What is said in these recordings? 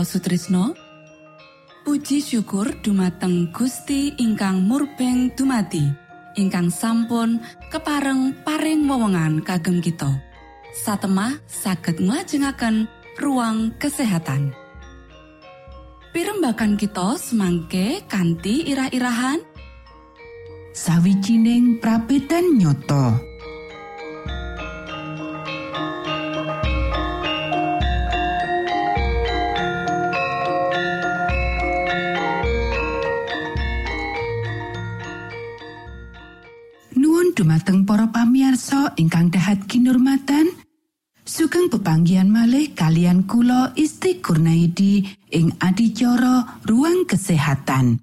Mitra Sutrisno Puji syukur dumateng Gusti ingkang murbeng dumati ingkang sampun kepareng paring wewenngan kagem kita. Satemah saged nglajengaken ruang kesehatan. Pirembakan kita semangke kanthi irah-irahan. Sawijining prabedan nyoto. Ingkang dahat kinurmatan, sugeng pepanggian malih kalian kula Isti Kurnaidi ing adicara ruang kesehatan.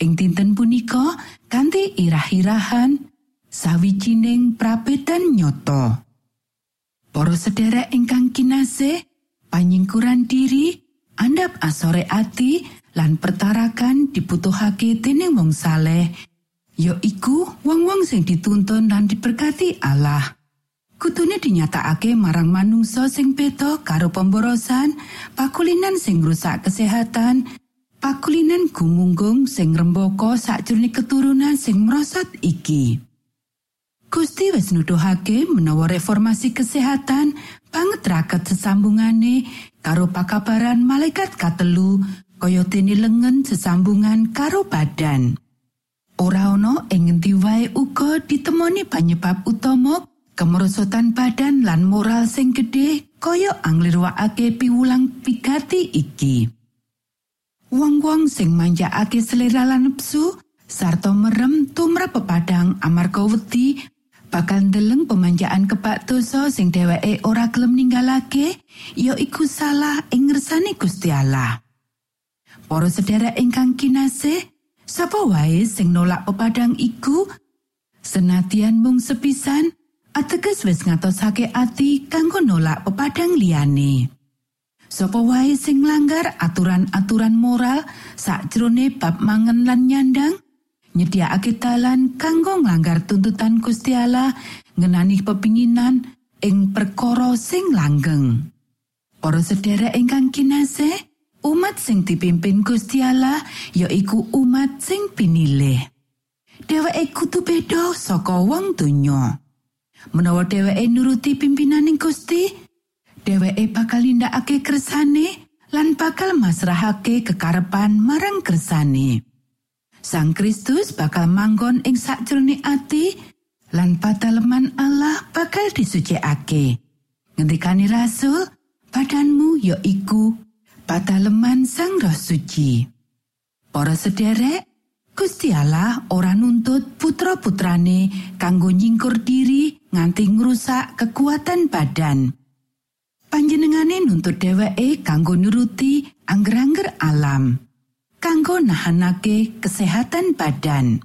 Ing dinten punika kanthi irah-irahan sawijining prabedan nyoto. Para sederek ingkang kinasih, panyingkuran diri, andhap asore ati lan pertarakan dibutuhake dening wong saleh ya iku wong-wong sing dituntun lan diberkati Allah. Kutune dinyatakake marang manungsa sing beda karo pemborosan, pakulinan sing rusak kesehatan, pakulinan gumunggung sing rembaka sakjroning keturunan sing merosot iki. Gusti wis nuduhake menawa reformasi kesehatan banget raket sesambungane karo pakabaran malaikat katelu kaya dene lengen sesambungan karo badan. Ora ana ing ngendi wae uga ditemoni panyebab utama kemerosotan badan lan moral sing gedhe kaya anglirwakake piwulang pigati iki. Wong-wong sing manjakake selera lan nepsu sarta merem tumrap pepadang amarga wedi bakal ndeleng pemanjaan kebak dosa sing dheweke ora gelem ninggalake ya iku salah ing ngersani Gusti Allah. Para sedherek ingkang kinasih, Sapa wae sing nolak pepadang iku senatian mung sepisan ateges wis ngatosake ati kanggo nolak pepadang liyane. Sapa wae sing langgar aturan-aturan moral sakjroné bab mangan lan nyandang nyediakake dalan kanggo nglanggar tuntutan Gusti Allah ngenani pepinginan ing perkara sing langgeng. Para sedherek ingkang kinasih, Umat sing dipimpin Gusti Allah ya iku umat sing pinilih. Dheweke kudu beda saka wong donya. Menawa dheweke nuruti pimpinaning Gusti, dheweke bakal nindakake kersane lan bakal masrahake kekarepan marang kersane. Sang Kristus bakal manggon ing sakjroning ati lan pataleman Allah bakal disucikake. Ngendikani rasul, badanmu ya iku pataleman sang roh suci. Para sederek, Gusti Allah ora nuntut putra-putrane kanggo nyingkur diri nganti ngrusak kekuatan badan. Panjenengane nuntut dheweke kanggo nuruti angger-angger alam, kanggo nahanake kesehatan badan.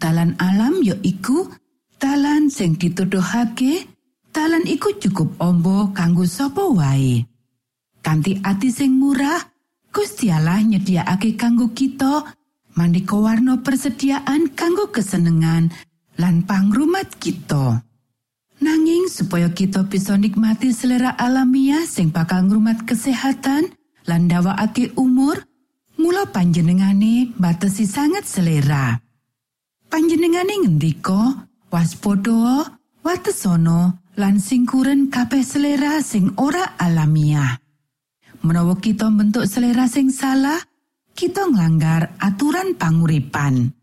Talan alam ya iku talan sing dituduhake, talan iku cukup ombo kanggo sapa wae. Kanthi ati sing murah. Gusti Allah nyediakake kanggo kita. Maneka warna persediaan kanggo kesenengan lan pangrumat kita. Nanging supaya kita bisa nikmati selera alamiah sing bakal ngrumat kesehatan lan dawakake umur mula panjenengane batesi sangat selera. Panjenengane ngendika waspada watesono lan singkuren kabeh selera sing ora alamiah menawa kita bentuk selera sing salah kita nglanggar aturan panguripan.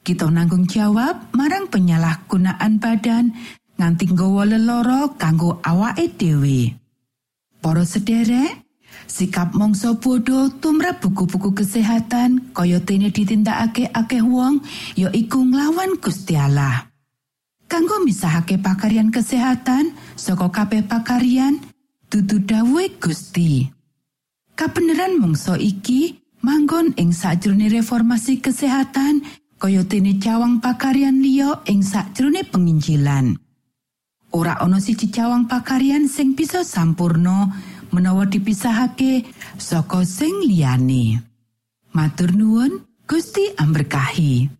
Kita nanggung jawab marang penyalahgunaan badan nganti nggawa leloro kanggo awake dhewe. Para sederek sikap mongso bodoh tumrap buku-buku kesehatan kaya dene ditindakake akeh wong ya iku nglawan Gusti Allah. Kanggo misahake pakarian kesehatan saka kabeh pakarian dudu dawuhe Gusti. Kabeneran mungso iki manggon ing sakjroning reformasi kesehatan kaya dene cawang pakarian liya ing sakjroning penginjilan. Ora ana siji cawang pakarian sing bisa sampurno menawa dipisahake saka sing liyane. Matur nuwun, Gusti amberkahi.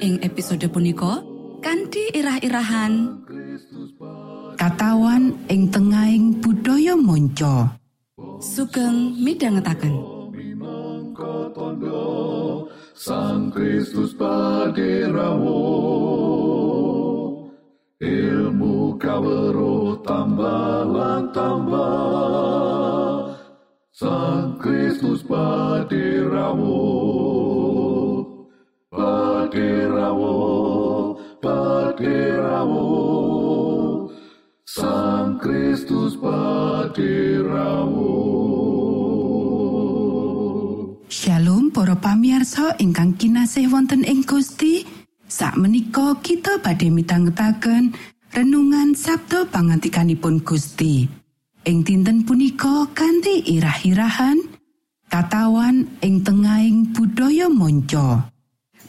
ing episode punika kanthi irah-irahan Katawan ing tengahing budaya monco. sugeng midhangetaken. Tondo Sang Kristus paderamu ilmu kawero tambah tambah. Sang Kristus paderamu paderamu paderamu Sang Kristus paderamu Shalom para pamiarsa ingkang kinasih wonten ing Gusti. Sakmenika kita badhe mitangetaken renungan Sabda pangantikanipun Gusti. Ing dinten punika kanthi irah-irahan katawan ing tengahing budaya monco.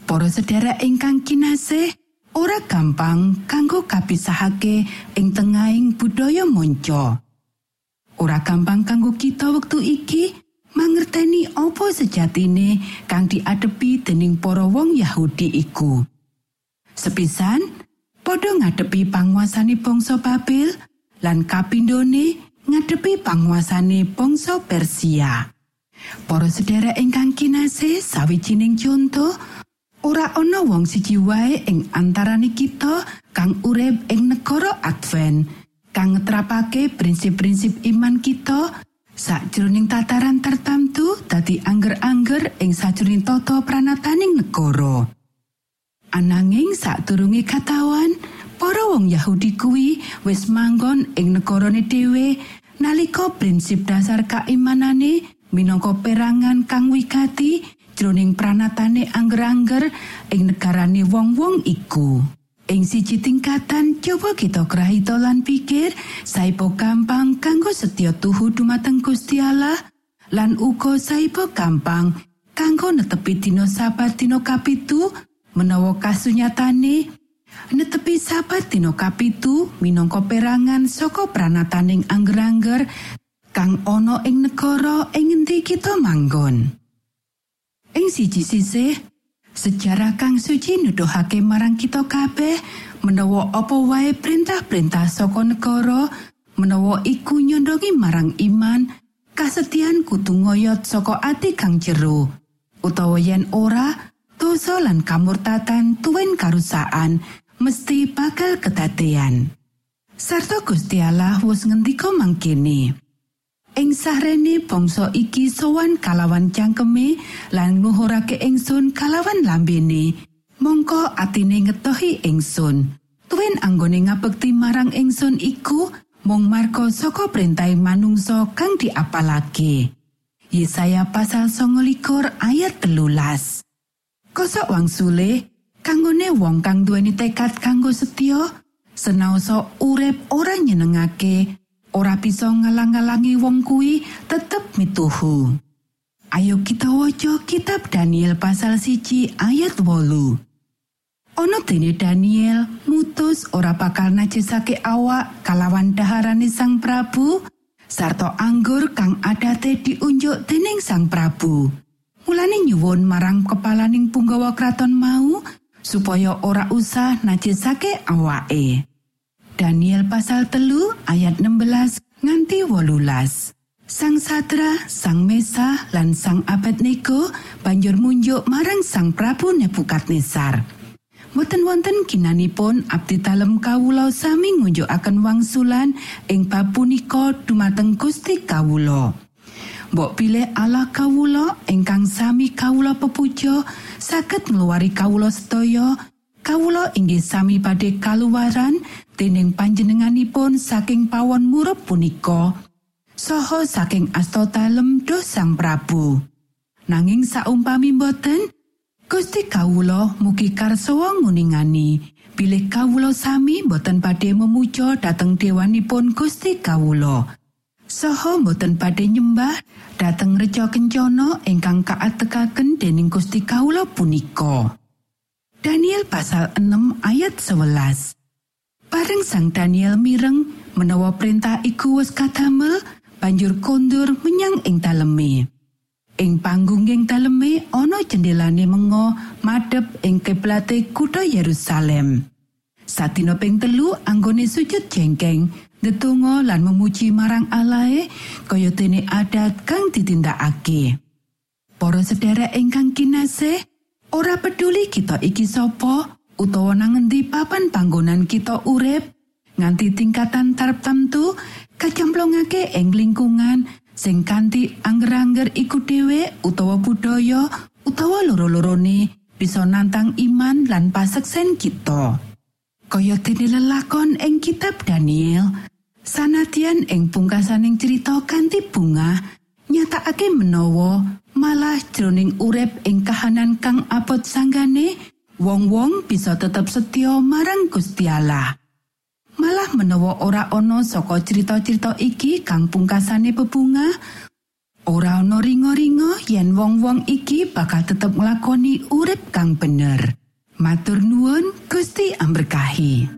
Para sedherek ingkang kinasih, ora gampang kanggo kapisahake ing tengahing budaya monco. Ora gampang kanggo kita wektu iki mangerteni apa sejatine kang diadepi dening para wong Yahudi iku. Sepisan, padha ngadepi panguasane bangsa Babel lan kapindhone ngadepi panguasane bangsa Persia. Para sedherek ingkang kinasih, sawijining contoh ora ana wong siji wae ing antarane kita kang urip ing negara Advent kang ngetrapake prinsip-prinsip iman kita sakjroning tataran tertentu dadi angger-angger ing sajroning tata pranataning negara. Ananging sadurunge katawan, para wong Yahudi kuwi wis manggon ing negarane dhewe nalika prinsip dasar kaimanane minangka perangan kang wigati jroning pranatane angger-angger ing negarane wong-wong iku. Ing siji tingkatan coba kita krahito lan pikir saipo gampang kanggo setya tuhu dumateng Gusti Allah lan uga saipo gampang kanggo netepi dina sabat dina kapitu menawa kasunyatane netepi sabat dina kapitu minangka perangan saka pranataning angger-angger kang ana ing negara ing ngendi kita manggon. Ing siji sisih Sejarah kang suci nuduhake marang kita kabeh menawa apa wae perintah-perintah saka negara menawa iku nyondongi marang iman kasetian kudu ngoyot saka ati kang jero. Utawa yen ora dosa lan kamurtatan tuwin karusaan mesti bakal kedadean. Sarto Gusti Allah wis ngendika mangkene Ing sarene bangsa iki sowan kalawan cangkeme lan nuhurake ingsun kalawan lambene. Mongko atine ngetohi ingsun. Tuwin anggone ngabekti marang ingsun iku mung marga saka perintah manungsa kang diapalake. Yesaya pasal 29 ayat telulas. Kosok wangsule kanggone wong kang duweni tekad kanggo setya senaosa urip ora nyenengake ora bisa ngalang-alangi wong kuwi tetep mituhu. Ayo kita waca kitab Daniel pasal siji ayat wolu. Ono dene Daniel mutus ora bakal najisake awak kalawan daharane sang Prabu sarta anggur kang adate diunjuk dening sang Prabu. Mulane nyuwun marang kepalaning punggawa kraton mau supaya ora usah najisake awake. Daniel pasal telu ayat 16 nganti wolulas. Sang Sadra, Sang Mesa, lan Sang Abednego banjur munjuk marang Sang Prabu Nebukadnezar. Mboten wonten ginanipun abdi dalem kawula sami ngunjukaken wangsulan ing bab punika dumateng Gusti kawula. Mbok pilih Allah kawula ingkang sami kawula pepuja saged ngluwari kawula sedaya kawula inggih sami badhe kaluwaran dening panjenenganipun saking pawon murup punika. Saha saking asta dalem do sang Prabu. Nanging saumpami boten Gusti kawulo mugi karso nguningani. Bilih kawulo sami boten badhe memuja dhateng dewanipun Gusti kawulo saha boten badhe nyembah dhateng reca kencana ingkang kaatekaken dening Gusti kawulo punika Daniel pasal 6 ayat 11 Bareng sang Daniel mireng menawa perintah iku wis kadamel banjur kondur menyang ing daleme. Ing panggunging daleme ana jendelane mengo madhep ing kiblate kutha Yerusalem. Satina ping telu anggone sujud jengkeng, ndedonga lan memuji marang Allahe kaya dene adat kang ditindakake. Para sedherek ingkang kinasih, ora peduli kita iki sapa utawa nang endi papan panggonan kita urip, nganti tingkatan tartamtu kacemplungake ing lingkungan sing kanthi angger-angger iku dhewe utawa budaya utawa loro-lorone bisa nantang iman lan paseksen kita. Kaya dene lelakon ing kitab Daniel, sanadyan ing pungkasaning cerita kanthi bunga nyatakake menawa malah jroning urip ing kahanan kang abot sanggane wong-wong bisa tetap setya marang Gusti Allah. Malah menawa ora ana saka cerita-cerita iki kang pungkasane bebunga, ora ana ringo-ringo yen wong-wong iki bakal tetep nglakoni urip kang bener. Matur nuwun Gusti amberkahi.